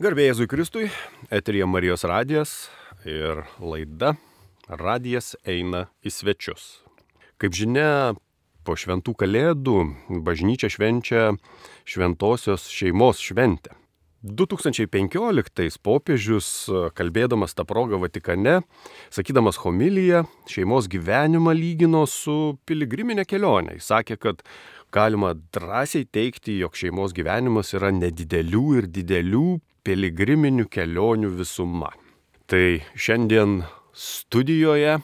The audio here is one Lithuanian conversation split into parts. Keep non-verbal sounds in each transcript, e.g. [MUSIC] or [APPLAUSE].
Garbėjai Jėzui Kristui, eterija Marijos radijas ir laida Radijas eina į svečius. Kaip žinia, po šventų kalėdų bažnyčia švenčia šventosios šeimos šventę. 2015 popiežius, kalbėdamas tą progą Vatikane, sakydamas homiliją, šeimos gyvenimą lygino su piligriminė kelionė. Jis sakė, kad galima drąsiai teikti, jog šeimos gyvenimas yra nedidelių ir didelių piligriminių kelionių visuma. Tai šiandien studijoje,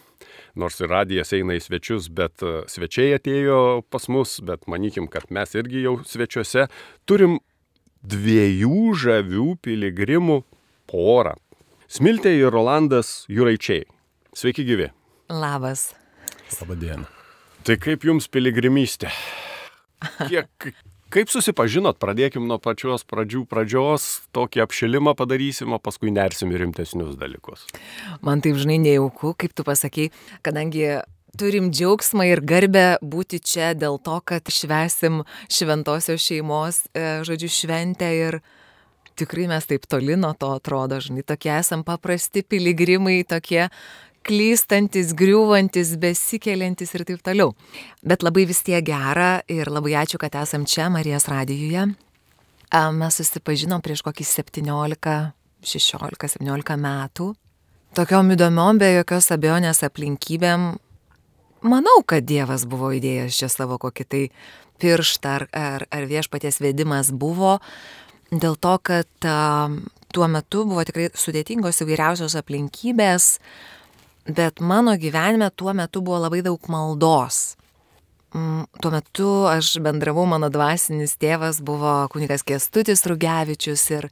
nors ir radijas eina į svečius, bet e, svečiai atėjo pas mus, bet manykim, kad mes irgi jau svečiuose, turim dviejų žavių piligrimų porą. Smiltė ir Rolandas Juraičiai. Sveiki gyvi. Labas. Labadiena. Tai kaip jums piligrimystė? Kiek, Kaip susipažinot, pradėkim nuo pačios pradžių pradžios, tokį apšilimą padarysim, o paskui nersim į rimtesnius dalykus. Man taip žinai nejauku, kaip tu pasakai, kadangi turim džiaugsmą ir garbę būti čia dėl to, kad švesim šventosios šeimos, e, žodžiu, šventę ir tikrai mes taip toli nuo to atrodo, žinai, tokie esam paprasti piligrimai, tokie klystantis, griūvantis, besikeliantis ir taip toliau. Bet labai vis tiek gera ir labai ačiū, kad esam čia Marijos radijuje. Mes susipažinom prieš kokį 17, 16, 17 metų. Tokiom įdomiom, be jokios abejonės aplinkybėm. Manau, kad Dievas buvo įdėjęs čia savo kokį tai pirštą ar, ar, ar viešpaties vedimas buvo, dėl to, kad a, tuo metu buvo tikrai sudėtingos įvairiausios aplinkybės, bet mano gyvenime tuo metu buvo labai daug maldos. Mm, tuo metu aš bendravau, mano dvasinis tėvas buvo kunigas Kestutis Rugevičius ir,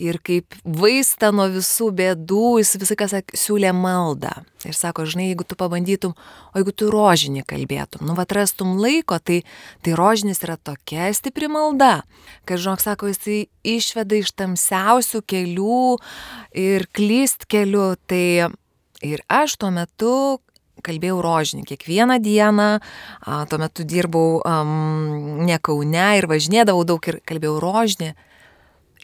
ir kaip vaista nuo visų bėdų jis visą kas siūlė maldą. Ir sako, žinai, jeigu tu pabandytum, o jeigu tu rožinį kalbėtum, nu atrastum laiko, tai, tai rožinis yra tokia stipri malda, kad, žinok, sako, jisai išveda iš tamsiausių kelių ir klyst keliu, tai Ir aš tuo metu kalbėjau rožinį kiekvieną dieną, tuo metu dirbau um, ne Kaune ir važinėdavau daug ir kalbėjau rožinį.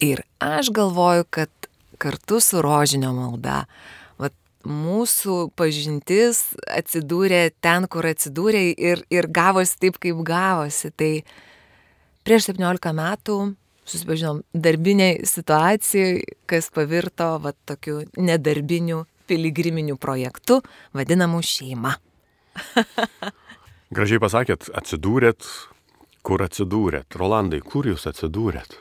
Ir aš galvoju, kad kartu su rožinio malda vat, mūsų pažintis atsidūrė ten, kur atsidūrė ir, ir gavosi taip, kaip gavosi. Tai prieš 17 metų susipažinom darbiniai situacijai, kas pavirto va, tokiu nedarbiniu piligriminiu projektu vadinamu šeima. Gražiai pasakėt, atsidūrėt, kur atsidūrėt. Rolandai, kur jūs atsidūrėt?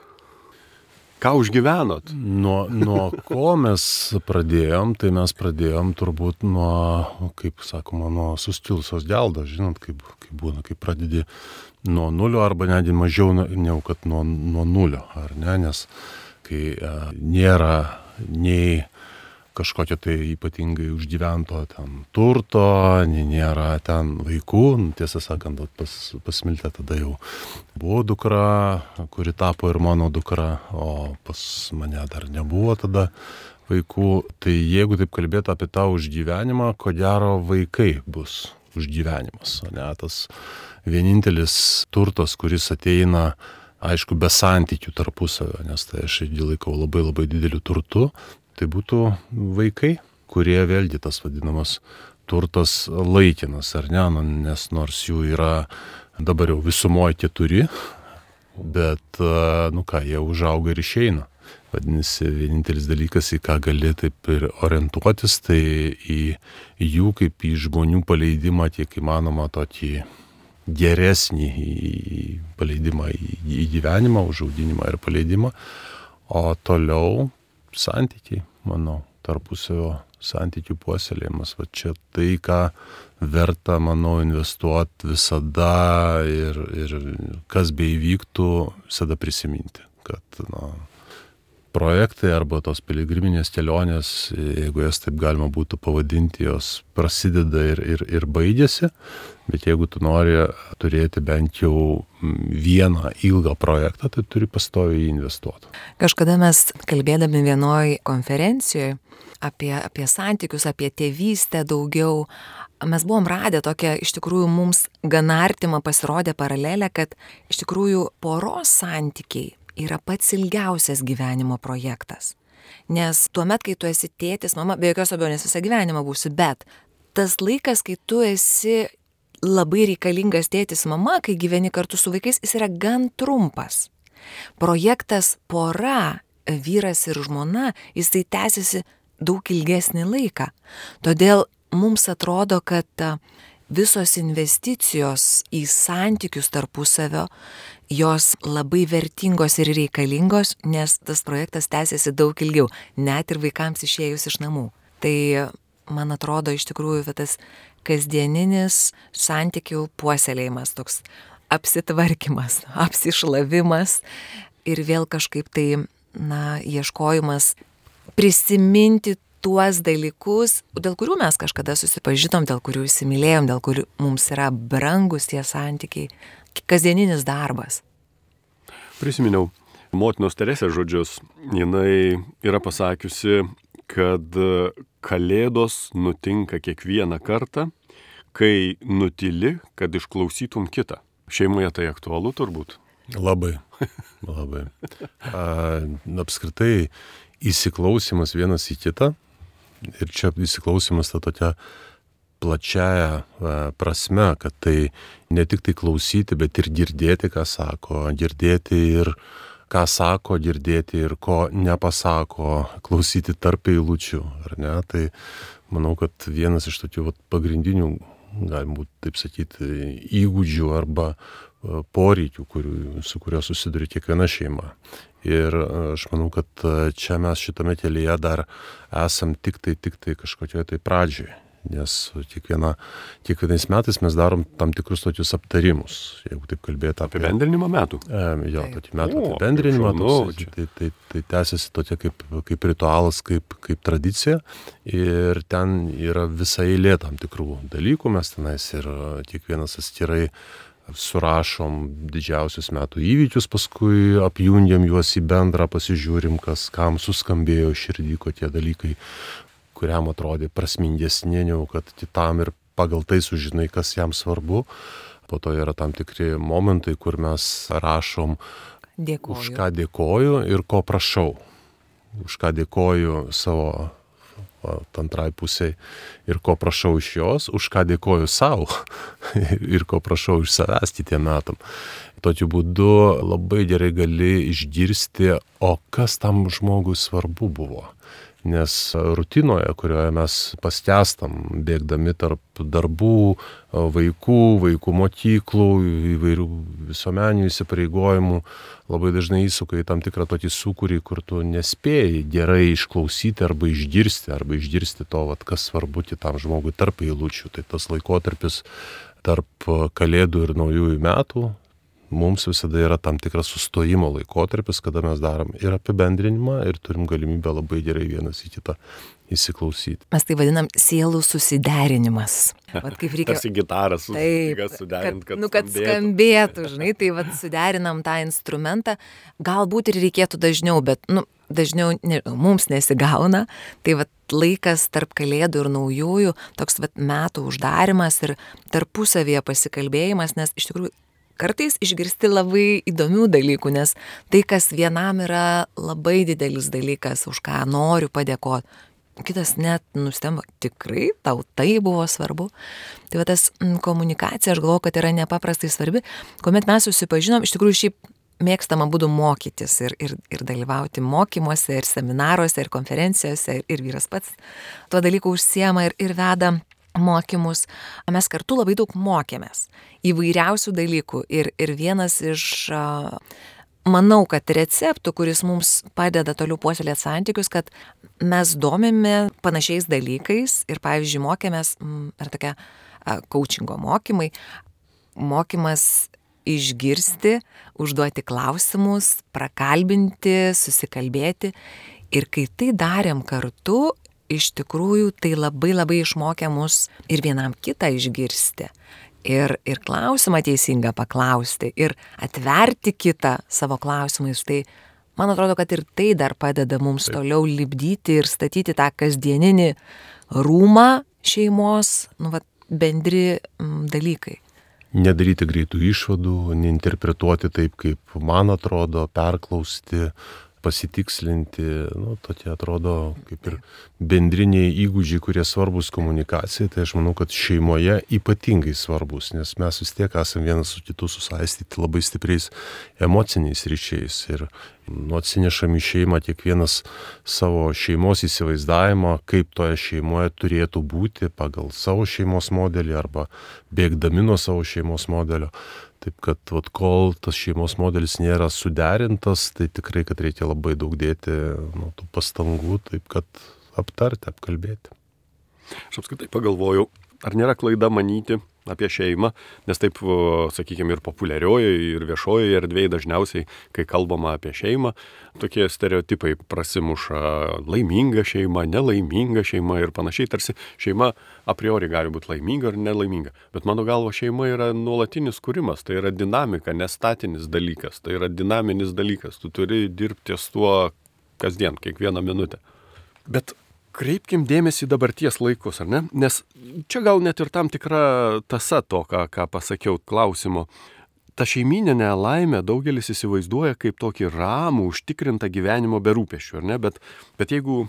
Ką užgyvenot? Nuo, nuo ko mes pradėjom, tai mes pradėjom turbūt nuo, kaip sakoma, nuo sustilusios geldos, žinot, kaip, kaip būna, kai pradedi nuo nulio arba netgi mažiau negu kad nuo, nuo nulio, ar ne, nes kai a, nėra nei kažkokio tai ypatingai užgyvento ten turto, nėra ten vaikų, nu, tiesą sakant, pas, pasmiltė tada jau buvo dukra, kuri tapo ir mano dukra, o pas mane dar nebuvo tada vaikų. Tai jeigu taip kalbėtų apie tą užgyvenimą, ko gero vaikai bus užgyvenimas, o ne tas vienintelis turtas, kuris ateina aišku, be santykių tarpusavio, nes tai aš jį laikau labai labai dideliu turtu, tai būtų vaikai, kurie vėlgi tas vadinamas turtas laikinas, ar ne, nu, nes nors jų yra dabar jau visumoje keturi, bet, nu ką, jie užauga ir išeina. Vadinasi, vienintelis dalykas, į ką gali taip ir orientuotis, tai į jų kaip į žmonių paleidimą, tiek įmanoma tokį geresnį paleidimą į gyvenimą, užaudinimą ir paleidimą. O toliau santykiai, manau, tarpusavio santykių puoselėjimas. Va čia tai, ką verta, manau, investuoti visada ir, ir kas beivyktų, visada prisiminti, kad na, projektai arba tos piligriminės kelionės, jeigu jas taip galima būtų pavadinti, jos prasideda ir, ir, ir baigėsi, bet jeigu tu nori turėti bent jau vieną ilgą projektą, tai turi pastoviai investuoti. Kažkada mes kalbėdami vienoj konferencijoje apie, apie santykius, apie tėvystę daugiau, mes buvom radę tokią iš tikrųjų mums gan artimą pasirodę paralelę, kad iš tikrųjų poros santykiai yra pats ilgiausias gyvenimo projektas. Nes tuo met, kai tu esi tėtis, mama, be jokios abejonės visą gyvenimą būsi, bet tas laikas, kai tu esi labai reikalingas tėtis mama, kai gyveni kartu su vaikais, jis yra gan trumpas. Projektas pora, vyras ir žmona, jisai tęsiasi daug ilgesnį laiką. Todėl mums atrodo, kad visos investicijos į santykius tarpusavio, jos labai vertingos ir reikalingos, nes tas projektas tęsiasi daug ilgiau, net ir vaikams išėjus iš namų. Tai man atrodo iš tikrųjų tas kasdieninis santykių puoselėjimas, toks apsitvarkymas, [LAUGHS] apsišlavimas ir vėl kažkaip tai, na, ieškojimas prisiminti tuos dalykus, dėl kurių mes kažkada susipažinom, dėl kurių įsimylėjom, dėl kurių mums yra brangus tie santykiai, kasdieninis darbas. Prisiminiau motinos Teresės žodžius. Jinai yra pasakiusi, kad kalėdos nutinka kiekvieną kartą, kai nutili, kad išklausytum kitą. Šeimoje tai aktualu turbūt. Labai, labai. A, apskritai įsiklausimas vienas į kitą ir čia įsiklausimas ta tokia plačiaja prasme, kad tai ne tik tai klausyti, bet ir girdėti, ką sako, girdėti ir ką sako, girdėti ir ko nepasako, klausyti tarp eilučių, ar ne? Tai manau, kad vienas iš tokių vat, pagrindinių, galbūt taip sakyti, įgūdžių arba poreikių, kurių, su kurio susiduria kiekviena šeima. Ir aš manau, kad čia mes šitame kelyje dar esam tik tai, tik tai kažkokioje tai pradžioje nes kiekviena, kiekvienais metais mes darom tam tikrus tokius aptarimus, jeigu taip kalbėti apie apibendrinimo metų. E, jo, tokį metų apibendrinimą, tai, tai, tai, tai tęsiasi tokia kaip, kaip ritualas, kaip, kaip tradicija. Ir ten yra visa eilė tam tikrų dalykų, mes tenais ir kiekvienas atskirai surašom didžiausius metų įvykius, paskui apjungiam juos į bendrą, pasižiūrim, kas kam suskambėjo širdį, kokie dalykai kuriam atrodė prasmingesnė, negu kad kitam ir pagal tai sužinai, kas jam svarbu. Po to yra tam tikri momentai, kur mes rašom, dėkoju. už ką dėkoju ir ko prašau. Už ką dėkoju savo antrai pusiai ir ko prašau iš jos, už ką dėkoju savo [LAUGHS] ir ko prašau iš savęs kitiem metam. Tokiu būdu labai gerai gali išgirsti, o kas tam žmogui svarbu buvo nes rutinoje, kurioje mes pastestam, bėgdami tarp darbų, vaikų, vaikų mokyklų, įvairių visuomeninių įsipareigojimų, labai dažnai įsuka į tam tikrą tokį sukūrį, kur tu nespėjai gerai išklausyti arba išgirsti, arba išgirsti to, vat, kas svarbu kitam žmogui tarp eilučių. Tai tas laikotarpis tarp Kalėdų ir Naujųjų metų, mums visada yra tam tikras sustojimo laikotarpis, kada mes darom ir apibendrinimą ir turim galimybę labai gerai vienas į kitą įsiklausyti. Mes tai vadinam sielų susiderinimas. [LAUGHS] Vat kaip reikia. Tarsi gitaras suderinti, kad, kad, nu, kad skambėtų. skambėtų, žinai, tai vat suderinam tą instrumentą. Galbūt ir reikėtų dažniau, bet, nu, dažniau ne, mums nesigauna. Tai vat laikas tarp kalėdų ir naujųjų, toks vat metų uždarimas ir tarpusavėje pasikalbėjimas, nes iš tikrųjų kartais išgirsti labai įdomių dalykų, nes tai, kas vienam yra labai didelis dalykas, už ką noriu padėkoti, kitas net nustemba, tikrai tau tai buvo svarbu. Tai va tas mm, komunikacija, aš galvoju, kad yra nepaprastai svarbi. Kuomet mes susipažinom, iš tikrųjų šiaip mėgstama būdų mokytis ir, ir, ir dalyvauti mokymuose, ir seminaruose, ir konferencijose, ir, ir vyras pats tuo dalyku užsiema ir, ir veda mokymus, mes kartu labai daug mokėmės įvairiausių dalykų. Ir, ir vienas iš, manau, kad receptų, kuris mums padeda toliau puoselėti santykius, kad mes domime panašiais dalykais ir, pavyzdžiui, mokėmės, ar tokia coachingo mokymai, mokymas išgirsti, užduoti klausimus, prakalbinti, susikalbėti. Ir kai tai darėm kartu, iš tikrųjų tai labai labai išmokė mus ir vienam kitą išgirsti. Ir, ir klausimą teisingą paklausti, ir atverti kitą savo klausimais. Tai man atrodo, kad ir tai dar padeda mums Taip. toliau libdyti ir statyti tą kasdieninį rūmą šeimos, nu, va, bendri m, dalykai. nedaryti greitų išvadų, neinterpretuoti taip, kaip man atrodo, perklausti, pasitikslinti, nu, tokie atrodo kaip ir bendriniai įgūdžiai, kurie svarbus komunikacijai, tai aš manau, kad šeimoje ypatingai svarbus, nes mes vis tiek esame vienas su kitu susaistyti labai stipriais emociniais ryšiais ir nu, atsinešam į šeimą kiekvienas savo šeimos įsivaizdavimą, kaip toje šeimoje turėtų būti pagal savo šeimos modelį arba bėgdami nuo savo šeimos modelio. Taip kad vat, kol tas šeimos modelis nėra suderintas, tai tikrai, kad reikia labai daug dėti nu, tų pastangų, taip kad aptarti, apkalbėti. Aš apskritai pagalvojau, ar nėra klaida manyti, apie šeimą, nes taip, sakykime, ir populiariojoje, ir viešojoje erdvėje dažniausiai, kai kalbama apie šeimą, tokie stereotipai prasimuša laiminga šeima, nelaiminga šeima ir panašiai, tarsi šeima a priori gali būti laiminga ar nelaiminga. Bet mano galvo šeima yra nuolatinis kūrimas, tai yra dinamika, nestatinis dalykas, tai yra dinaminis dalykas, tu turi dirbti ties tuo kasdien, kiekvieną minutę. Bet kreipkim dėmesį į dabarties laikus, ar ne? Nes čia gal net ir tam tikra tasa to, ką, ką pasakiau klausimo. Ta šeimininė laimė daugelis įsivaizduoja kaip tokį ramų, užtikrintą gyvenimo be rūpešių, ar ne? Bet, bet jeigu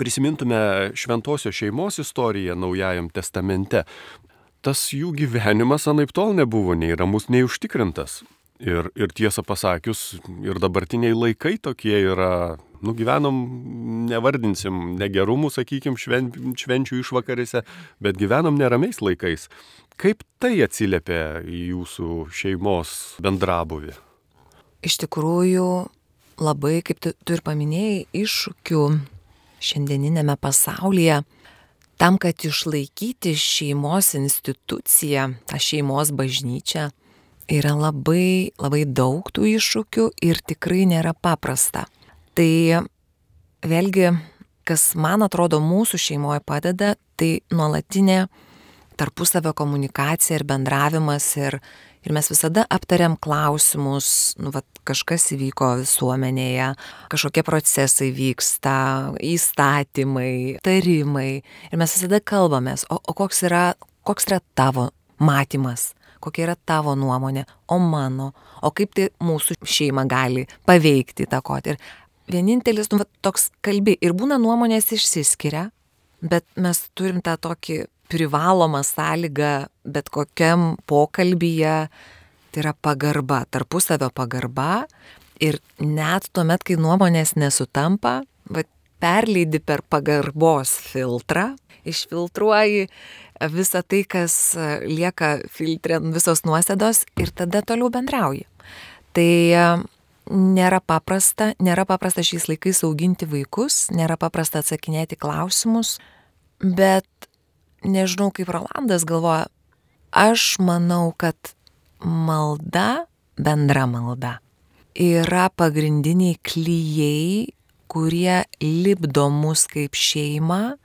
prisimintume šventosios šeimos istoriją Naujajam testamente, tas jų gyvenimas anaip tol nebuvo nei ramus, nei užtikrintas. Ir, ir tiesą pasakius, ir dabartiniai laikai tokie yra nugyvenom, nevardinsim negerumų, sakykim, šven, švenčių išvakarėse, bet gyvenom neramiais laikais. Kaip tai atsiliepia į jūsų šeimos bendrabuvį? Iš tikrųjų, labai, kaip tu, tu ir paminėjai, iššūkių šiandieninėme pasaulyje. Tam, kad išlaikyti šeimos instituciją, tą šeimos bažnyčią, yra labai, labai daug tų iššūkių ir tikrai nėra paprasta. Tai vėlgi, kas man atrodo mūsų šeimoje padeda, tai nuolatinė tarpusavio komunikacija ir bendravimas ir, ir mes visada aptariam klausimus, nu, va, kažkas įvyko visuomenėje, kažkokie procesai vyksta, įstatymai, tarimai ir mes visada kalbamės, o, o koks, yra, koks yra tavo matymas, kokia yra tavo nuomonė, o mano, o kaip tai mūsų šeimą gali paveikti, įtakoti. Ir vienintelis, nu, va, toks kalbi. Ir būna nuomonės išsiskiria, bet mes turim tą tokį privalomą sąlygą bet kokiam pokalbyje, tai yra pagarba, tarpusavio pagarba. Ir net tuomet, kai nuomonės nesutampa, va, perleidi per pagarbos filtrą, išfiltruoji visą tai, kas lieka filtre, visos nuosėdos ir tada toliau bendrauji. Tai nėra paprasta, nėra paprasta šiais laikais auginti vaikus, nėra paprasta atsakinėti klausimus, bet nežinau kaip Rolandas galvoja, aš manau, kad malda, bendra malda, yra pagrindiniai klyjei, kurie lipdo mus kaip šeima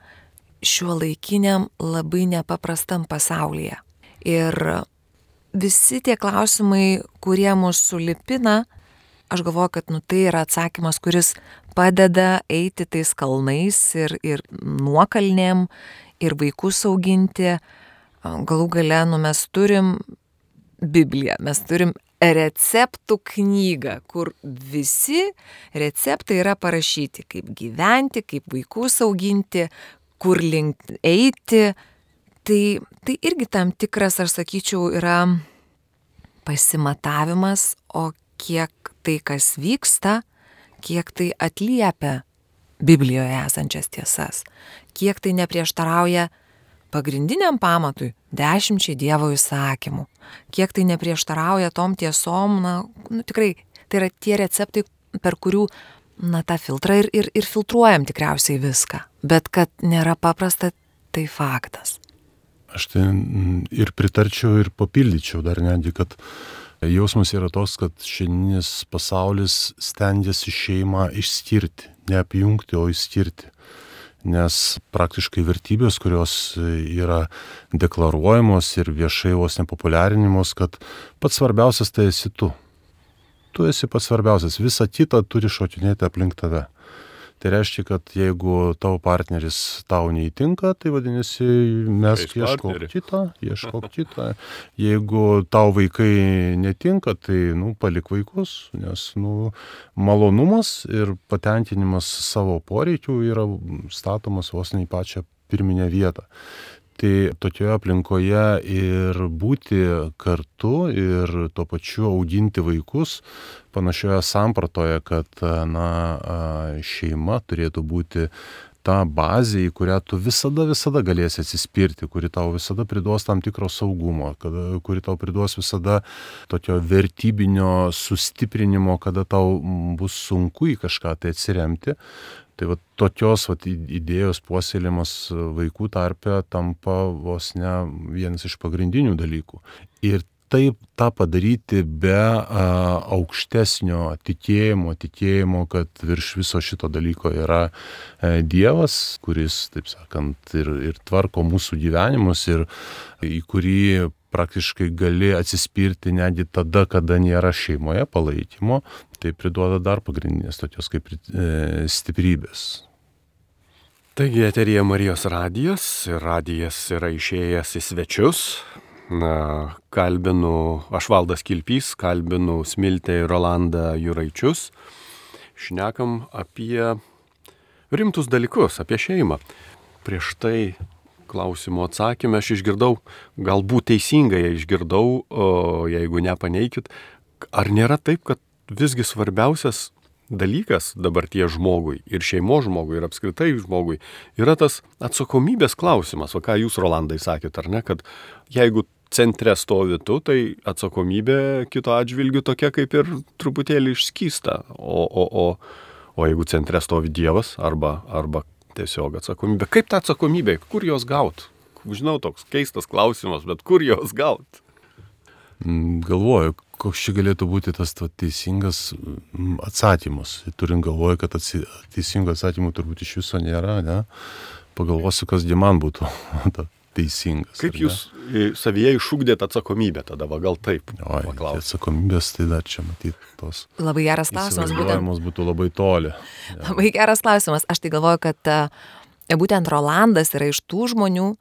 šiuo laikiniam labai nepaprastam pasaulyje. Ir visi tie klausimai, kurie mus sulipina, aš galvoju, kad nu, tai yra atsakymas, kuris padeda eiti tais kalnais ir, ir nuokalnėm, ir vaikus auginti. Galų gale, nu, mes turim Bibliją, mes turim receptų knygą, kur visi receptai yra parašyti, kaip gyventi, kaip vaikus auginti, kur link eiti. Tai, tai irgi tam tikras, aš sakyčiau, yra pasimatavimas, o kiek tai, kas vyksta, kiek tai atliepia Biblijoje esančias tiesas, kiek tai neprieštarauja pagrindiniam pamatui dešimčiai Dievo įsakymų, kiek tai neprieštarauja tom tiesom, na, nu, tikrai tai yra tie receptai, per kurių, na, tą filtrą ir, ir, ir filtruojam tikriausiai viską, bet kad nėra paprasta, tai faktas. Aš tai ir pritarčiau, ir papildyčiau dar netgi, kad Jausmas yra toks, kad šiandienis pasaulis stengiasi šeimą išskirti, ne apjungti, o išskirti. Nes praktiškai vertybės, kurios yra deklaruojamos ir viešai vos nepopuliarinimos, kad pats svarbiausias tai esi tu. Tu esi pats svarbiausias, visa kita turi šokinėti aplink tave. Tai reiškia, kad jeigu tavo partneris tau neįtinka, tai vadinasi, mes Keisk ieškok partnerį. kitą, ieškok [LAUGHS] kitą. Jeigu tau vaikai netinka, tai, nu, palik vaikus, nes, nu, malonumas ir patenkinimas savo poreikių yra statomas vos ne į pačią pirminę vietą. Tai tokioje aplinkoje ir būti kartu ir tuo pačiu auginti vaikus panašioje sampratoje, kad na, šeima turėtų būti ta bazė, į kurią tu visada, visada galėsi atsispirti, kuri tau visada priduos tam tikro saugumo, kada, kuri tau priduos visada tokio vertybinio sustiprinimo, kada tau bus sunku į kažką tai atsiremti. Tai va tokios va, idėjos puoselėjimas vaikų tarpe tampa vos ne vienas iš pagrindinių dalykų. Ir taip tą padaryti be a, aukštesnio tikėjimo, tikėjimo, kad virš viso šito dalyko yra e, Dievas, kuris, taip sakant, ir, ir tvarko mūsų gyvenimus ir į kurį praktiškai gali atsispirti netgi tada, kada nėra šeimoje palaikymo, tai priduoda dar pagrindinės tokios kaip e, stiprybės. Taigi eterija Marijos radijas radijas yra išėjęs į svečius. Na, kalbinu, aš valdas Kilpys, kalbinu Smiltę ir Rolandą Juraičius. Šnekam apie rimtus dalykus, apie šeimą. Prieš tai klausimo atsakymę aš išgirdau, galbūt teisingai išgirdau, o jeigu nepaneikit, ar nėra taip, kad visgi svarbiausias dalykas dabarties žmogui ir šeimos žmogui ir apskritai žmogui yra tas atsakomybės klausimas, o ką jūs, Rolandai, sakėt, ar ne, kad jeigu centre stovi tu, tai atsakomybė kito atžvilgių tokia kaip ir truputėlį išskysta, o, o, o, o jeigu centre stovi Dievas arba, arba tiesiog atsakomybė, kaip tą atsakomybę, kur jos gaut? Žinau, toks keistas klausimas, bet kur jos gaut? Mm, Galvoju, koks čia galėtų būti tas to, teisingas mm, atsakymas. Turint galvoje, kad atsi, teisingų atsakymų turbūt iš viso nėra, ne? Pagalvosiu, kas man būtų [LAUGHS] teisingas. Kaip jūs e, savyje išūkdėt atsakomybę tada, va gal taip? Oi, tai atsakomybės, tai dar čia matyti tos Labai geras klausimas, būtent būtų labai toli. [LAUGHS] Labai geras klausimas. Aš tai galvoju, kad e, būtent Rolandas yra iš tų žmonių,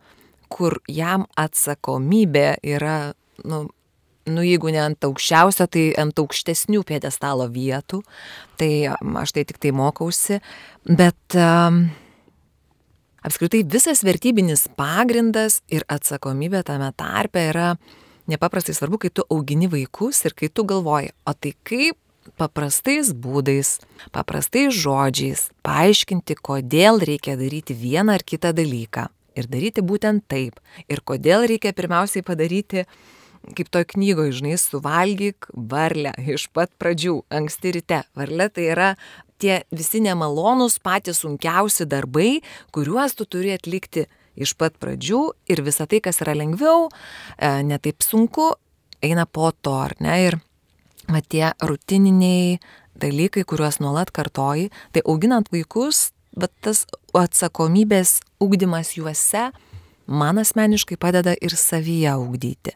kur jam atsakomybė yra, nu, nu jeigu ne ant aukščiausio, tai ant aukštesnių piedestalo vietų. Tai aš tai tik tai mokausi. Bet um, apskritai visas vertybinis pagrindas ir atsakomybė tame tarpe yra nepaprastai svarbu, kai tu augini vaikus ir kai tu galvoji, o tai kaip paprastais būdais, paprastais žodžiais paaiškinti, kodėl reikia daryti vieną ar kitą dalyką. Ir daryti būtent taip. Ir kodėl reikia pirmiausiai padaryti, kaip toj knygoje, žinai, suvalgyk varlę iš pat pradžių, anksti ryte. Varlė tai yra tie visi nemalonūs, patys sunkiausi darbai, kuriuos tu turi atlikti iš pat pradžių ir visa tai, kas yra lengviau, e, netaip sunku, eina po to, ar ne? Ir va, tie rutininiai dalykai, kuriuos nuolat kartoji, tai auginant vaikus, bet tas atsakomybės ugdymas juose man asmeniškai padeda ir savyje ugdyti.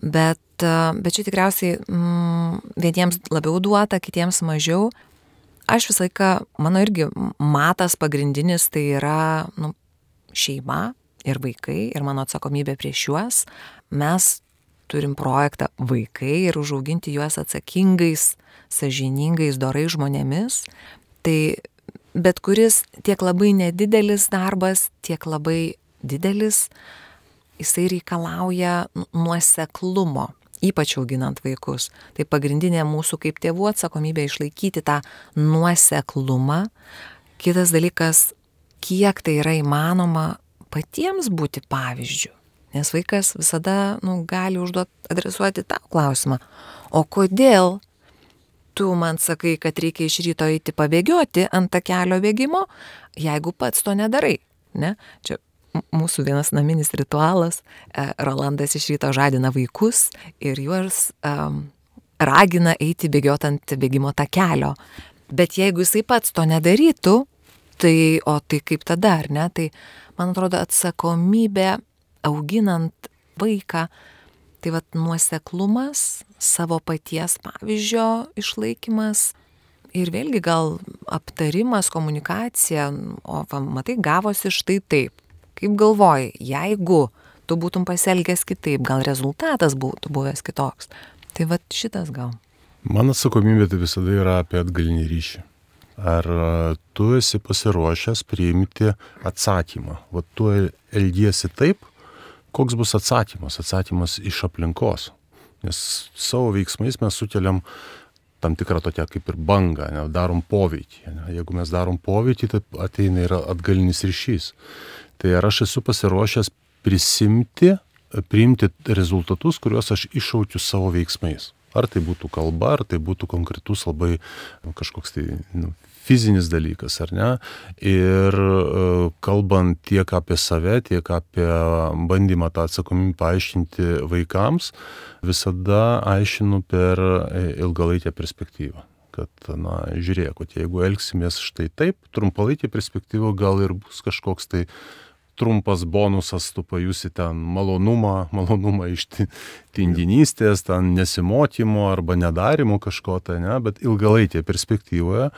Bet, e, bet čia tikriausiai mm, vieniems labiau duota, kitiems mažiau. Aš visą laiką, mano irgi matas pagrindinis tai yra nu, šeima ir vaikai ir mano atsakomybė prieš juos. Mes turim projektą vaikai ir užauginti juos atsakingais, sažiningais, dorai žmonėmis. Tai bet kuris tiek labai nedidelis darbas, tiek labai didelis, jisai reikalauja nu- nuoseklumo, ypač auginant vaikus. Tai pagrindinė mūsų kaip tėvų atsakomybė išlaikyti tą nuoseklumą. Kitas dalykas, kiek tai yra įmanoma patiems būti pavyzdžių. Nes vaikas visada nu, gali užduot, adresuoti tą klausimą. O kodėl tu man sakai, kad reikia iš ryto eiti pabėgioti ant tą kelio bėgimo, jeigu pats to nedarai? Ne? Čia mūsų vienas naminis ritualas. e, Rolandas iš ryto žadina vaikus ir juos um, ragina eiti bėgioti ant bėgimo takelio. Bet jeigu jisai pats to nedarytų, tai o tai kaip tada, ar ne? Tai man atrodo atsakomybė auginant vaiką, tai vad nuoseklumas, savo paties pavyzdžio išlaikymas ir vėlgi gal aptarimas, komunikacija, o va, matai, gavosi štai taip. Kaip galvoji, jeigu tu būtum pasielgęs kitaip, gal rezultatas būtų buvęs kitoks. Tai va šitas gal. Man atsakomybė tai visada yra apie atgalinį ryšį. Ar tu esi pasiruošęs priimti atsakymą? Va tu elgiesi taip, koks bus atsakymas? Atsakymas iš aplinkos. Nes savo veiksmais mes sukeliam tam tikrą tokią kaip ir bangą, ne, darom poveikį. Ne. Jeigu mes darom poveikį, tai ateina ir atgalinis ryšys. Tai ar aš esu pasiruošęs prisimti, priimti rezultatus, kuriuos aš iššaukiu savo veiksmais. Ar tai būtų kalba, ar tai būtų konkretus labai nu, kažkoks tai nu, fizinis dalykas, ar ne? Ir e, kalbant tiek apie save, tiek apie bandymą tą atsakomybę paaiškinti vaikams, visada aiškinu per e, ilgalaikę perspektyvą kad, na, žiūrėk, jeigu elgsimės štai taip, trumpalaikė perspektyva gal ir bus kažkoks tai trumpas bonusas, tu pajusi ten malonumą, [LAUGHS] malonumą iš tinginystės, ten nesimokymo arba nedarimo kažko tai, ne, bet ilgalaikėje perspektyvoje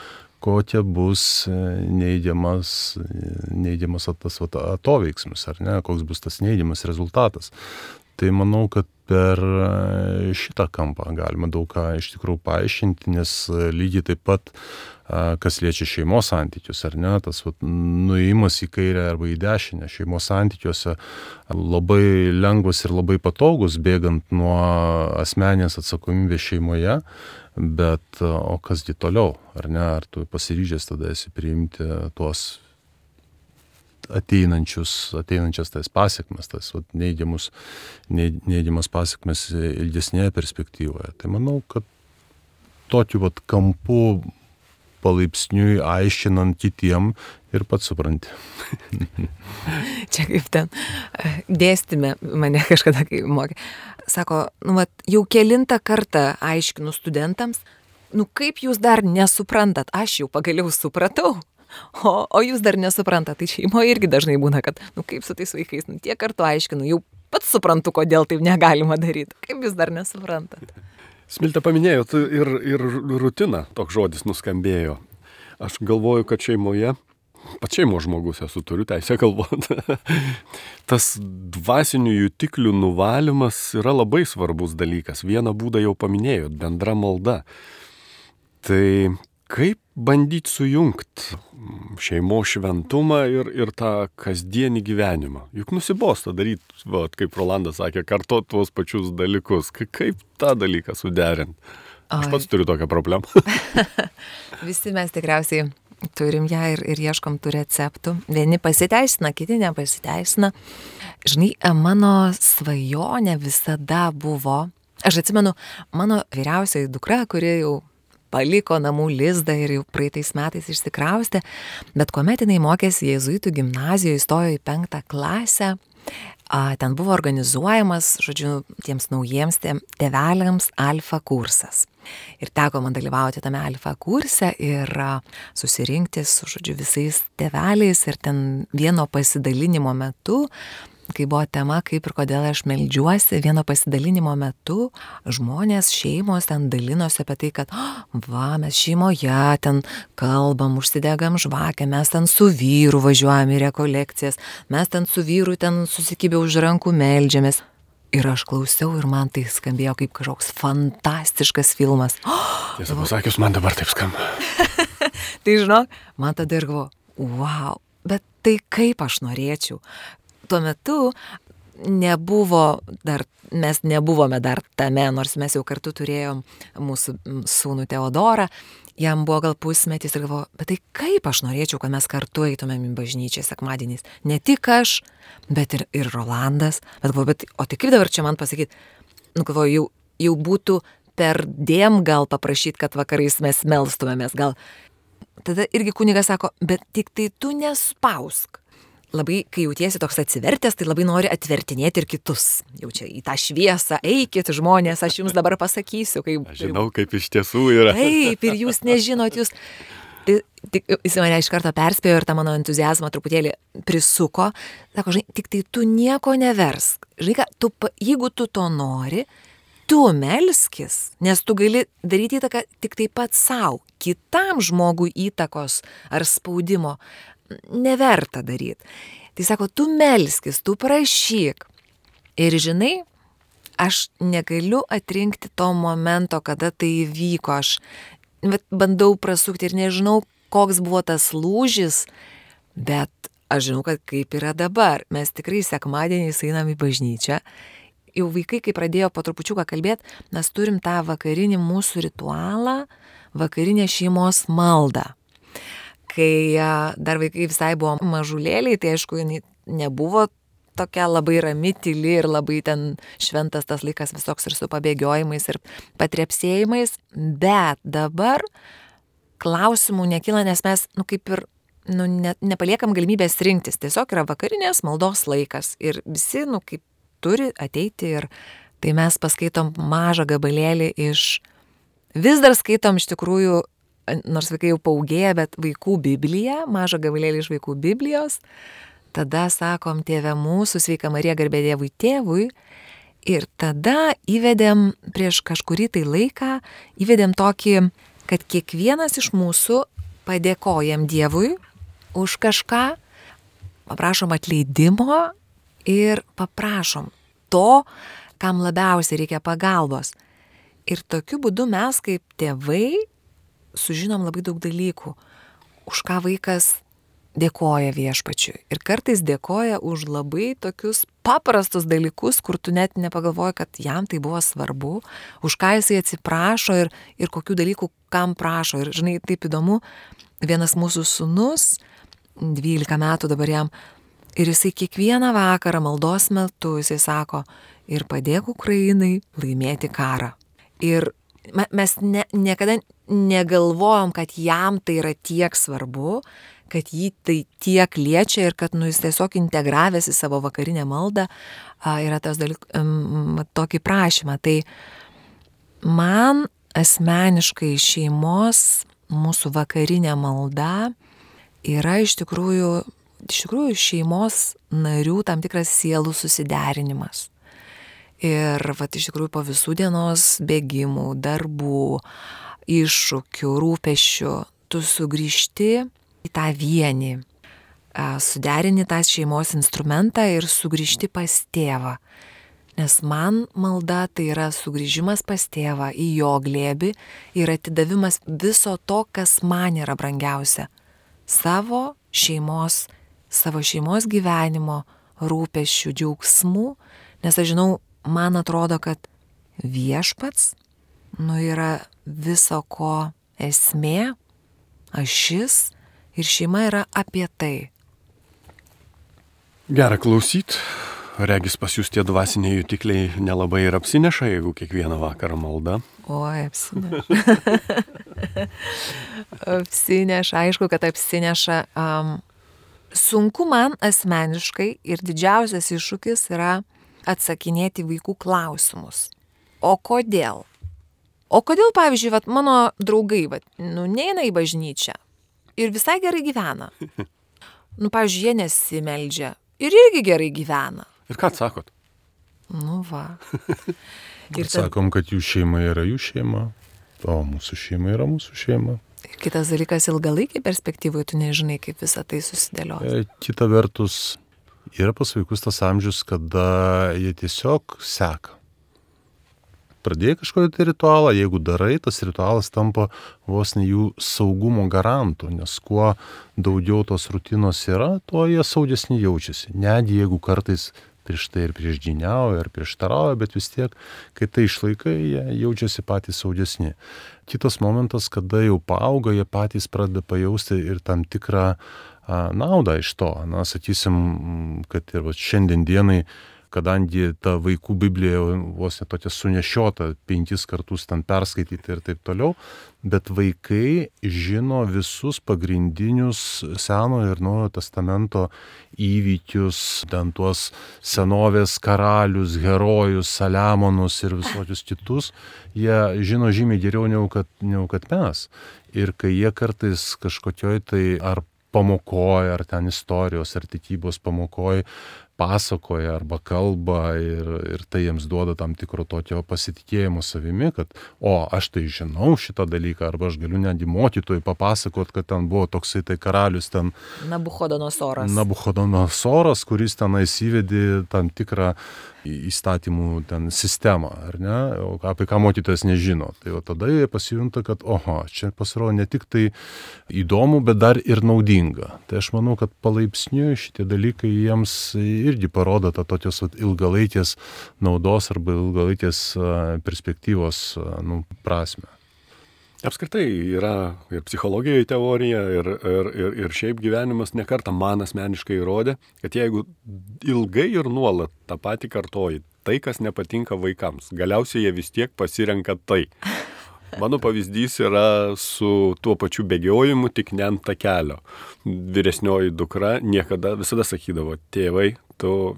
kokia bus e, neįdėmas, e, neįdėmas tas atoveiksmis, ar ne, koks bus tas neįdėmas rezultatas. Tai manau, kad per e, šitą kampą galima daug ką iš tikrųjų paaiškinti, nes lygiai taip pat, kas liečia šeimos santykius, ar ne, tas vat, nuėjimas į kairę arba į dešinę šeimos santykiuose labai lengvas ir labai patogus, bėgant nuo asmenės atsakomybės šeimoje, bet o kasgi toliau, ar ne, ar tu pasiryžęs tada esi priimti tuos ateinančius, ateinančias tas pasiekmes, tas vat, neįdėmus, neįdėmas pasiekmes ilgesnėje perspektyvoje. Tai manau, kad tokiu vat kampu palaipsniui aiškinant kitiem ir pats supranti. [LAUGHS] Čia kaip ten dėstime mane kažkada, kai mokė. Sako, nu, vat, jau kilintą kartą aiškinu studentams, nu kaip jūs dar nesuprantat, aš jau pagaliau supratau. O, o jūs dar nesuprantat, tai šeimoje irgi dažnai būna, kad, nu kaip su tais vaikais, nu tiek kartų aiškinu, jau pats suprantu, kodėl taip negalima daryti. Kaip jūs dar nesuprantat? [LAUGHS] Smiltė paminėjo ir, ir rutina, toks žodis nuskambėjo. Aš galvoju, kad šeimoje pats šeimos žmogus esu, turiu teisę galvoti. [LAUGHS] Tas dvasinių jutiklių nuvalymas yra labai svarbus dalykas. Vieną būdą jau paminėjot - bendra malda. Tai kaip bandyti sujungti šeimos šventumą ir, ir tą kasdienį gyvenimą. Juk nusibosta daryti, va, kaip Rolandas sakė, kartot tuos pačius dalykus. Kaip tą dalyką suderinti? Aš pats turiu tokią problemą. [LAUGHS] Visi mes tikriausiai turim ją ir, ir ieškom tų receptų. Vieni pasiteisina, kiti nepasiteisina. Žinai, mano svajonė visada buvo, aš atsimenu, mano vyriausioji dukra, kuri jau paliko namų lizdą ir jau praeitais metais išsikraustė, bet kuomet jinai mokėsi Jėzuitų gimnazijoje, įstojo į penktą klasę, ten buvo organizuojamas, žodžiu, tiems naujiems tėveliams alfa kursas. Ir teko man dalyvauti tame alfa kurse ir susirinkti su, žodžiu, visais tėveliais ir ten vieno pasidalinimo metu kai buvo tema, kaip ir kodėl aš melžiuosi, vieno pasidalinimo metu žmonės, šeimos ten dalinosi apie tai, kad, oh, va, mes šeimoje ten kalbam, užsidegam žvakę, mes ten su vyru važiuojam į rekolekcijas, mes ten su vyru ten susikibę už rankų melžiamės. Ir aš klausiau ir man tai skambėjo kaip kažkoks fantastiškas filmas. Oh, [GASPS] Tiesą pasakius, man dabar taip skamba. [LAUGHS] tai žinok, man tada ir galvo, wow, bet tai kaip aš norėčiau, tuo metu nebuvo dar, mes nebuvome dar tame, nors mes jau kartu turėjom mūsų sūnų Teodorą, jam buvo gal pusmetis ir galvoju, bet tai kaip aš norėčiau, kad mes kartu eitumėm į bažnyčią sekmadieniais. Ne tik aš, bet ir, ir Rolandas. Bet galvoju, bet, o tai kaip dabar čia man pasakyti, nu galvoju, jau, jau būtų per dėm gal paprašyti, kad vakarais mes melstumėmės, gal. Tada irgi kunigas sako, bet tik tai tu nespausk labai, kai jautiesi toks atsivertęs, tai labai nori atvertinėti ir kitus. Jau čia į tą šviesą, eikit žmonės, aš jums dabar pasakysiu, kaip... Aš žinau, kaip iš tiesų yra. Taip, ir jūs nežinot, jūs... Tai, tik, jis mane iš karto perspėjo ir tą mano entuzijazmą truputėlį prisuko. Sako, žinai, tik tai tu nieko neversk. Žinai, ką, tu, jeigu tu to nori, tu melskis, nes tu gali daryti įtaką tik taip pat savo, kitam žmogui įtakos ar spaudimo neverta daryti. Tai sako, tu melskis, tu prašyk. Ir žinai, aš negaliu atrinkti to momento, kada tai įvyko. Aš bandau prasukti ir nežinau, koks buvo tas lūžis, bet aš žinau, kad kaip yra dabar. Mes tikrai sekmadieniais einam į bažnyčią. Jau vaikai, kai pradėjo po trupučiuką kalbėti, mes turim tą vakarinį mūsų ritualą, vakarinę šeimos maldą kai dar vaikai visai buvo mažulėliai, tai aišku, jinai nebuvo tokia labai rami, tyli ir labai ten šventas tas laikas visoks ir su pabėgiojimais ir patrepsėjimais, bet dabar klausimų nekyla, nes mes, nu kaip ir, nu, ne, nepaliekam galimybės rinktis, tiesiog yra vakarinės maldos laikas ir visi, nu kaip turi ateiti ir tai mes paskaitom mažą gabalėlį iš, vis dar skaitom iš tikrųjų nors vaikai jau paugėja, bet vaikų Biblija, mažą gabalėlį iš vaikų Biblijos, tada sakom tėvė mūsų, sveika Marija, garbė Dievui tėvui. Ir tada įvedėm prieš kažkurį tai laiką, įvedėm tokį, kad kiekvienas iš mūsų padėkojam Dievui už kažką, paprašom atleidimo ir paprašom to, kam labiausiai reikia pagalbos. Ir tokiu būdu mes kaip tėvai sužinom labai daug dalykų, už ką vaikas dėkoja viešpačiui. Ir kartais dėkoja už labai tokius paprastus dalykus, kur tu net nepagalvoji, kad jam tai buvo svarbu, už ką jisai atsiprašo ir, ir kokių dalykų kam prašo. Ir žinai, taip įdomu, vienas mūsų sunus, 12 metų dabar jam, ir jisai kiekvieną vakarą maldos metu, jisai sako, ir padėk Ukrainai laimėti karą. Ir mes ne, niekada negalvojom, kad jam tai yra tiek svarbu, kad jį tai tiek liečia ir kad nu, jis tiesiog integravęs į savo vakarinę maldą a, yra tas dalyk, um, tokį prašymą. Tai man asmeniškai šeimos mūsų vakarinė malda yra iš tikrųjų, iš tikrųjų šeimos narių tam tikras sielų susiderinimas. Ir va, iš tikrųjų po visų dienos bėgimų, darbų, iššūkių, rūpešių, tu sugrįžti į tą vienį, suderini tą šeimos instrumentą ir sugrįžti pas tėvą. Nes man malda tai yra sugrįžimas pas tėvą į jo glėbi ir atidavimas viso to, kas man yra brangiausia. Savo šeimos, savo šeimos gyvenimo, rūpešių, džiaugsmų, nes aš žinau, man atrodo, kad viešpats, nu yra viso ko esmė, ašis ir šeima yra apie tai. Gerą klausyt. Regis pas jūs tie dvasiniai jutikliai nelabai ir apsineša, jeigu kiekvieną vakarą malda. Oi, apsineša. [LAUGHS] apsineša, aišku, kad apsineša. Um, sunku man asmeniškai ir didžiausias iššūkis yra atsakinėti vaikų klausimus. O kodėl? O kodėl, pavyzdžiui, vat, mano draugai, vat, nu, neina į bažnyčią ir visai gerai gyvena. [LAUGHS] Nu, pavyzdžiui, jie nesimeldžia ir irgi gerai gyvena. Ir ką atsakot? Nu, va. [LAUGHS] ir tad... Sakom, kad jų šeima yra jų šeima, o mūsų šeima yra mūsų šeima. Ir kitas dalykas, ilgalaikį perspektyvai tu nežinai, kaip visą tai susidėlios. E, kita vertus, yra pas vaikus tas amžius, kada jie tiesiog seka. Pradėjai kažkokį tai ritualą, jeigu darai, tas ritualas tampa vos ne jų saugumo garantų, nes kuo daugiau tos rutinos yra, tuo jie saugesni jaučiasi. Net jeigu kartais prieš tai ir prieš džiniauja, ir prieštarauja, bet vis tiek, kai tai išlaikai, jie jaučiasi patys saugesni. Kitas momentas, kada jau paauga, jie patys pradeda pajausti ir tam tikrą naudą iš to. Na, sakysim, kad ir va, šiandien dienai kadangi ta vaikų Biblija vos ne tokia sunešiota, penkis kartus ten perskaityti ir taip toliau, bet vaikai žino visus pagrindinius Senojo ir Naujojo testamento įvykius, ten tuos senovės karalius, herojus, Saliamonus ir visokius kitus, jie žino žymiai geriau negu kad, negu kad mes. Ir kai jie kartais kažkokioj tai ar pamokoje, ar ten istorijos, ar tikybos pamokoje pasakoja arba kalba ir, ir tai jiems duoda tam tikro tokio pasitikėjimo savimi, kad, o, aš tai žinau šitą dalyką, arba aš galiu netgi mokytojui papasakot, kad ten buvo toksai tai karalius ten. Nabuchodonosoras. Nabuchodonosoras, kuris ten įsivedė tam tikrą įstatymų ten sistemą, ar ne, apie ką mokytojas nežino. Tai o tada jie pasijunta, kad, oho, čia pasirodo ne tik tai įdomu, bet dar ir naudinga. Tai aš manau, kad palaipsniui šitie dalykai jiems irgi parodo tą tokios ilgalaikės naudos arba ilgalaikės perspektyvos nu, prasme. Apskritai yra ir psichologijoje teorija, ir, ir, ir, ir šiaip gyvenimas nekarta man asmeniškai įrodė, kad jeigu ilgai ir nuolat tą patį kartoji, tai kas nepatinka vaikams, galiausiai jie vis tiek pasirenka tai. Mano pavyzdys yra su tuo pačiu bėgiojimu, tik ne ant takelio. Vyresnioji dukra niekada visada sakydavo, tėvai, tu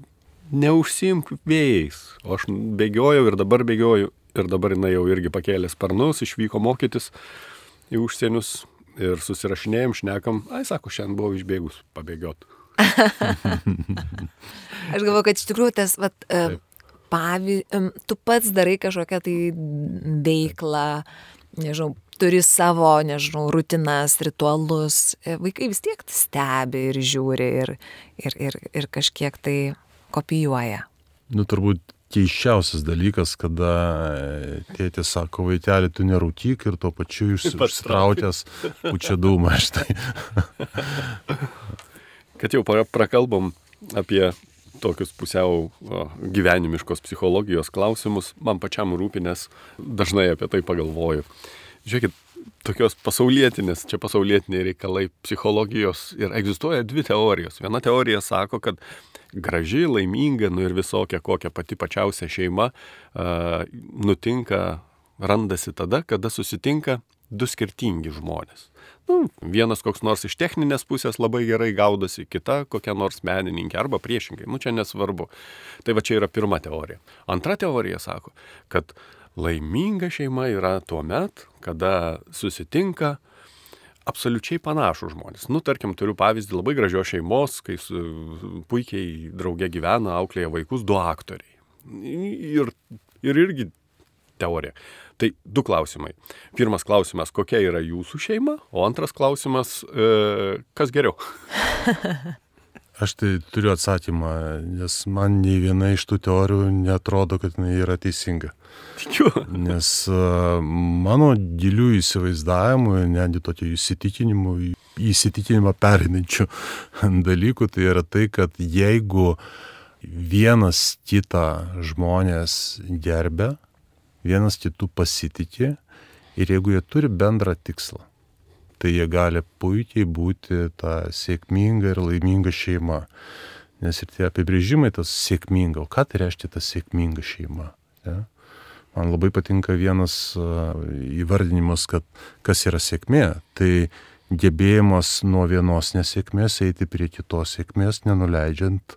neužsimk vėjais. O aš bėgiojau ir dabar bėgioju ir dabar jinai jau irgi pakėlė sparnus, išvyko mokytis į užsienius ir susirašinėjom, šnekam, ai sako, šiandien buvau išbėgus pabėgiot. [LAUGHS] Aš galvoju, kad iš tikrųjų tas, vat, e, pavy, tu pats darai kažkokią tai veiklą, nežinau, turi savo, nežinau, rutinas, ritualus, e, vaikai vis tiek stebi ir žiūri ir, ir, ir, ir kažkiek tai kopijuoja. Nu, turbūt keiščiausias dalykas, kada e, tėtė sako, vaikeli, tu nerūkyk ir tuo pačiu išsitrautęs pučia dūmą štai. Kad jau prakalbom apie tokius pusiau gyvenimiškos psichologijos klausimus, man pačiam rūpinės dažnai apie tai pagalvoju. Žiūrėkit, tokios pasaulietinės, čia pasaulietiniai reikalai psichologijos ir egzistuoja dvi teorijos. Viena teorija sako, kad graži, laiminga, nu ir visokia kokia pati pačiausia šeima a, nutinka, randasi tada, kada susitinka du skirtingi žmonės. Nu, vienas koks nors iš techninės pusės labai gerai gaudosi, kita kokia nors menininkė arba priešingai, nu čia nesvarbu. Tai va čia yra pirma teorija. Antra teorija sako, kad laiminga šeima yra tuo met, kada susitinka absoliučiai panašų žmonės. Nu, tarkim, turiu pavyzdį labai gražios šeimos, kai puikiai drauge gyvena, auklėja vaikus du aktoriai. Ir, ir irgi teorija. Tai du klausimai. Pirmas klausimas, kokia yra jūsų šeima, o antras klausimas, e, kas geriau? [LAUGHS] Aš tai turiu atsakymą, nes man nei viena iš tų teorijų netrodo, kad jinai yra teisinga. Tikiu. [LAUGHS] Nes uh, mano gilių įsivaizdavimų, netgi tokio įsitikinimų, įsitikinimą perinančių [LAUGHS] dalykų, tai yra tai, kad jeigu vienas kitą žmonės gerbė, vienas kitų pasitikė ir jeigu jie turi bendrą tikslą, tai jie gali puikiai būti ta sėkminga ir laiminga šeima. Nes ir tie apibrėžimai, tas sėkminga, o ką tai reiškia ta sėkminga šeima? Ja? Man labai patinka vienas įvardinimas, kad kas yra sėkmė. Tai gebėjimas nuo vienos nesėkmės eiti prie kitos sėkmės, nenuleidžiant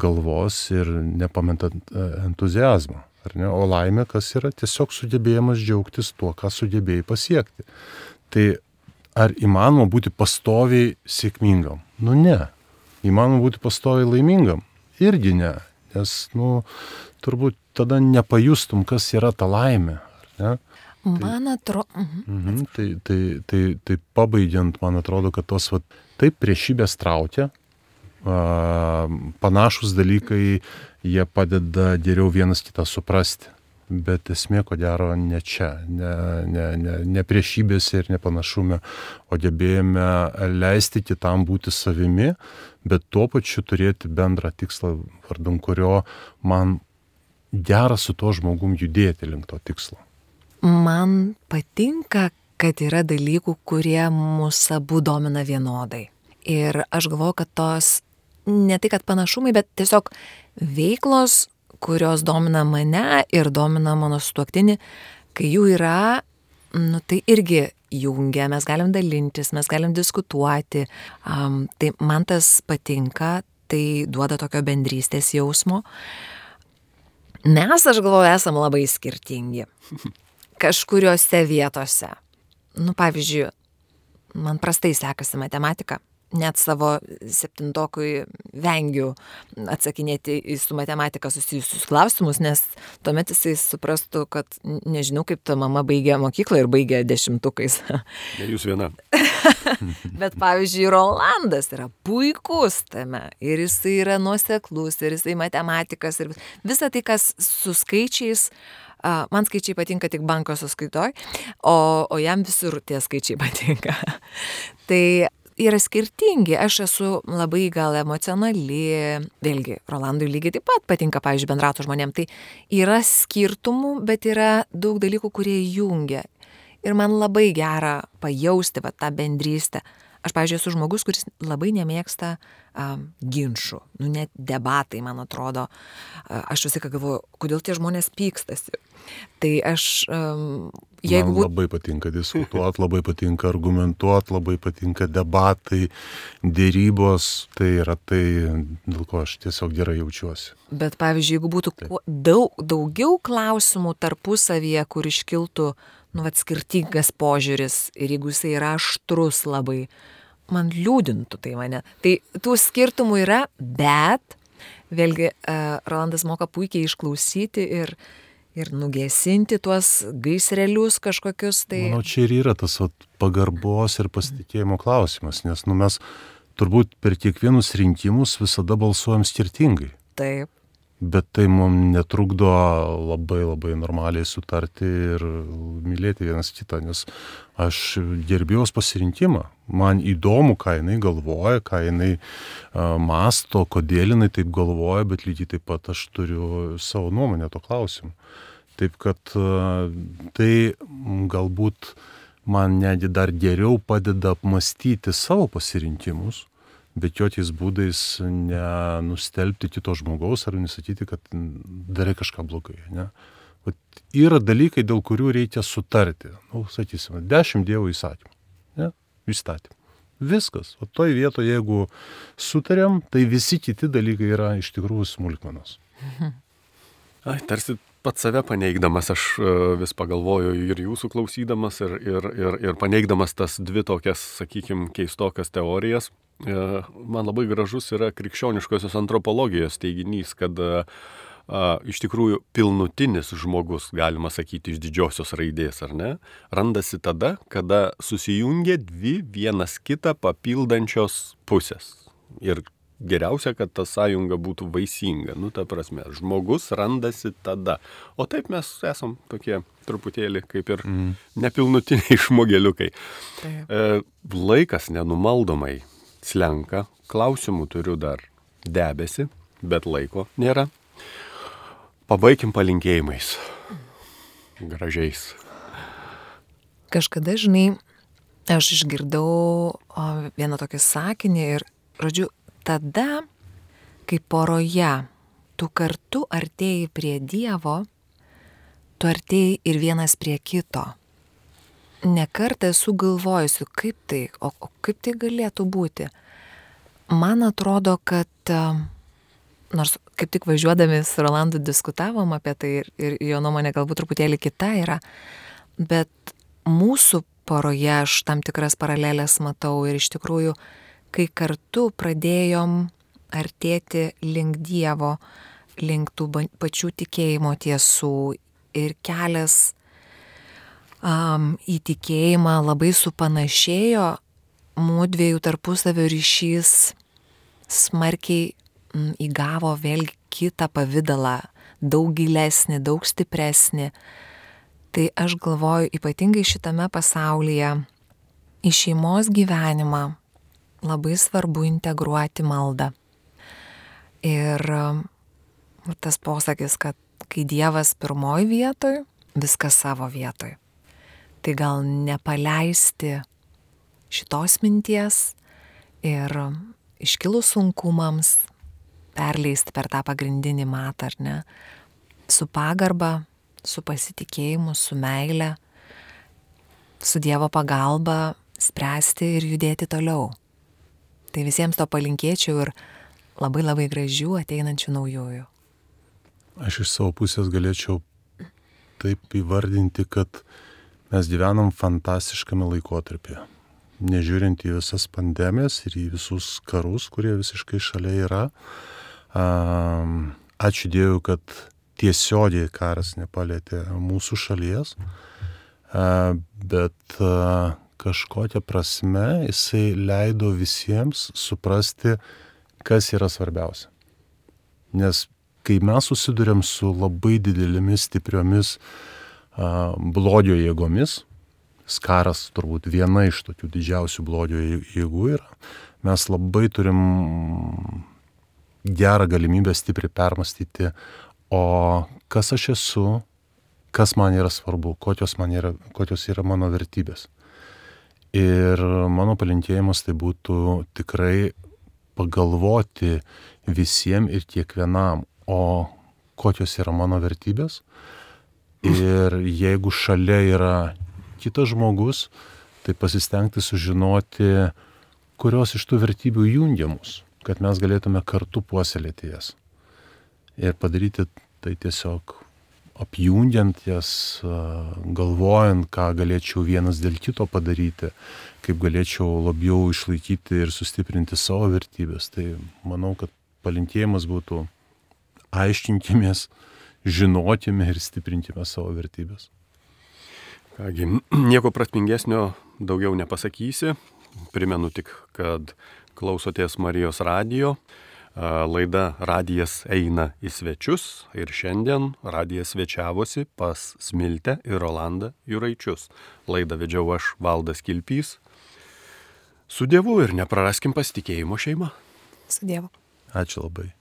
galvos ir nepamentant entuzijazmo. O laimė kas yra tiesiog sugebėjimas džiaugtis tuo, ką sugebėjai pasiekti. Tai ar įmanoma būti pastoviai sėkmingam? Nu ne. Įmanoma būti pastoviai laimingam? Irgi ne. Nes, nu, turbūt tada nepajustum, kas yra ta laimė. Ne? Man atrodo. Mhm. mhm. Tai, tai, tai, tai pabaigiant, man atrodo, kad tos, va, taip priešybės traukia, panašus dalykai, jie padeda geriau vienas kitą suprasti bet esmė ko gero ne čia, ne, ne, ne, ne priešybėse ir nepanašume, o gebėjome leisti kitam būti savimi, bet tuo pačiu turėti bendrą tikslą, vardum kurio man gera su tuo žmogum judėti link to tikslo. Man patinka, kad yra dalykų, kurie mūsų abu domina vienodai. Ir aš galvoju, kad tos ne tai, kad panašumai, bet tiesiog veiklos, kurios domina mane ir domina mano sutuoktinį, kai jų yra, nu, tai irgi jungia, mes galim dalintis, mes galim diskutuoti. Um, tai man tas patinka, tai duoda tokio bendrystės jausmo. Mes, aš galvoju, esam labai skirtingi. [LAUGHS] Kažkuriuose vietose. Nu, pavyzdžiui, man prastai sekasi matematika. Net savo septintokui vengiu atsakinėti į su matematika susijusius klausimus, nes tuomet jisai suprastų, kad nežinau, kaip ta mama baigė mokyklą ir baigė dešimtukais. Ne jūs viena. [LAUGHS] Bet pavyzdžiui, Rolandas yra puikus tame ir jisai yra nuoseklus ir jisai matematikas ir visa tai, kas su skaičiais man skaičiai patinka tik banko sąskaitoj, o, o jam visur tie skaičiai patinka. [LAUGHS] tai yra skirtingi. Aš esu labai gal emocionali, vėlgi, Rolandui lygiai taip pat patinka, pavyzdžiui, bendrato žmonėm. Tai yra skirtumų, bet yra daug dalykų, kurie jungia. Ir man labai gera pajausti va, tą bendrystę. Aš, pavyzdžiui, esu žmogus, kuris labai nemėgsta um, ginčių, nu net debatai, man atrodo. Aš visą laiką galvoju, kodėl tie žmonės pykstasi. Tai aš, um, jeigu... Man labai patinka diskutuoti, labai patinka argumentuoti, labai patinka debatai, dėrybos, tai yra tai, dėl ko aš tiesiog gerai jaučiuosi. Bet pavyzdžiui, jeigu būtų Taip. daug, daugiau klausimų tarpusavyje, kur iškiltų uh, nu, vat, skirtingas požiūris ir jeigu jisai yra aštrus labai, man liūdintų tai mane. Tai tų skirtumų yra, bet vėlgi uh, Rolandas moka puikiai išklausyti ir, ir nugesinti tuos gaisrelius kažkokius. Tai... Manau, čia ir yra tas at, pagarbos ir pasitikėjimo klausimas, nes nu, mes turbūt per kiekvienus rinkimus visada balsuojam skirtingai. Taip bet tai mums netrukdo labai labai normaliai sutarti ir mylėti vienas kitą, nes aš gerbiu jos pasirinkimą. Man įdomu, ką jinai galvoja, ką jinai uh, masto, kodėl jinai taip galvoja, bet lygiai taip pat aš turiu savo nuomonę to klausimu. Taip kad uh, tai galbūt man netgi dar geriau padeda apmastyti savo pasirinkimus bet jokiais būdais nenustelbti kito žmogaus ar nesakyti, kad darai kažką blogai. Ne? Vat yra dalykai, dėl kurių reikia sutarti. Nu, sakysime, dešimt dievų įsakymų. Ne? Įstatymų. Viskas. O toj vietoje, jeigu sutarėm, tai visi kiti dalykai yra iš tikrųjų smulkmenos. Ai, tarsi pats save paneigdamas, aš e, vis pagalvoju ir jūsų klausydamas, ir, ir, ir, ir paneigdamas tas dvi tokias, sakykime, keistokas teorijas, E, man labai gražus yra krikščioniškosios antropologijos teiginys, kad a, e, iš tikrųjų pilnutinis žmogus, galima sakyti, iš didžiosios raidės, ar ne, randasi tada, kada susijungia dvi vienas kitą papildančios pusės. Ir geriausia, kad ta sąjunga būtų vaisinga. Nu, ta prasme, žmogus randasi tada. O taip mes esam tokie truputėlį kaip ir mm. nepilnutiniai [LAUGHS] žmogeliukai. Taip. E, laikas nenumaldomai slenka, klausimų turiu dar debesi, bet laiko nėra. Pabaikim palinkėjimais. Gražiais. Kažkada, žinai, aš išgirdau vieną tokį sakinį ir, žodžiu, tada, kai poroje tu kartu artėjai prie Dievo, tu artėjai ir vienas prie kito nekartą esu galvojusi, kaip tai, o, o kaip tai galėtų būti. Man atrodo, kad nors kaip tik važiuodami su Rolandu diskutavom apie tai ir, ir jo nuomonė galbūt truputėlį kita yra, bet mūsų poroje aš tam tikras paralelės matau ir iš tikrųjų, kai kartu pradėjom artėti link Dievo, link tų pačių tikėjimo tiesų ir kelias um, į tikėjimą labai supanašėjo, mūdviejų tarpusavio ryšys smarkiai m, įgavo vėlgi kitą pavydalą, daug gilesnį, daug stipresnį. Tai aš galvoju, ypatingai šitame pasaulyje, į šeimos gyvenimą labai svarbu integruoti maldą. Ir tas posakis, kad kai Dievas pirmoji vietoj, viskas savo vietoj tai gal nepaleisti šitos minties ir iškilus sunkumams perleisti per tą pagrindinį matą, ar ne, su pagarba, su pasitikėjimu, su meile, su Dievo pagalba spręsti ir judėti toliau. Tai visiems to palinkėčiau ir labai labai gražių ateinančių naujųjų. Aš iš savo pusės galėčiau taip įvardinti, kad mes gyvenam fantastiškame laikotarpyje. nežiūrint į visas pandemijas ir į visus karus, kurie visiškai šalia yra. Ačiū Dievui, kad tiesiogiai karas nepalėtė mūsų šalies, bet kažkokia prasme jisai leido visiems suprasti, kas yra svarbiausia. Nes kai mes susidurėm su labai didelėmis, stipriomis a, blogio jėgomis, skaras turbūt viena iš tokių didžiausių blogio jėgų yra, mes labai turim gerą galimybę stipriai permastyti, o kas aš esu, kas man yra svarbu, kokios, man yra, kokios yra mano vertybės. Ir mano palinkėjimas tai būtų tikrai pagalvoti visiems ir kiekvienam, o kokios yra mano vertybės. Ir jeigu šalia yra kitas žmogus, tai pasistengti sužinoti, kurios iš tų vertybių jungia mus, kad mes galėtume kartu puoselėti jas. Ir padaryti tai tiesiog apjungiant jas, galvojant, ką galėčiau vienas dėl kito padaryti, kaip galėčiau labiau išlaikyti ir sustiprinti savo vertybės. Tai manau, kad palinkėjimas būtų aiškinkimės, žinokime ir stiprinkime savo vertybės. Kągi, nieko prasmingesnio daugiau nepasakysi. Primenu tik, kad klausotės Marijos radijo. Laida Radijas eina į svečius ir šiandien Radijas svečiavosi pas Smiltę ir Rolandą Juraičius. Laidą vedžiau aš Valdas Kilpys. Su Dievu ir nepraraskim pasitikėjimo šeimą. Su Dievu. Ačiū labai.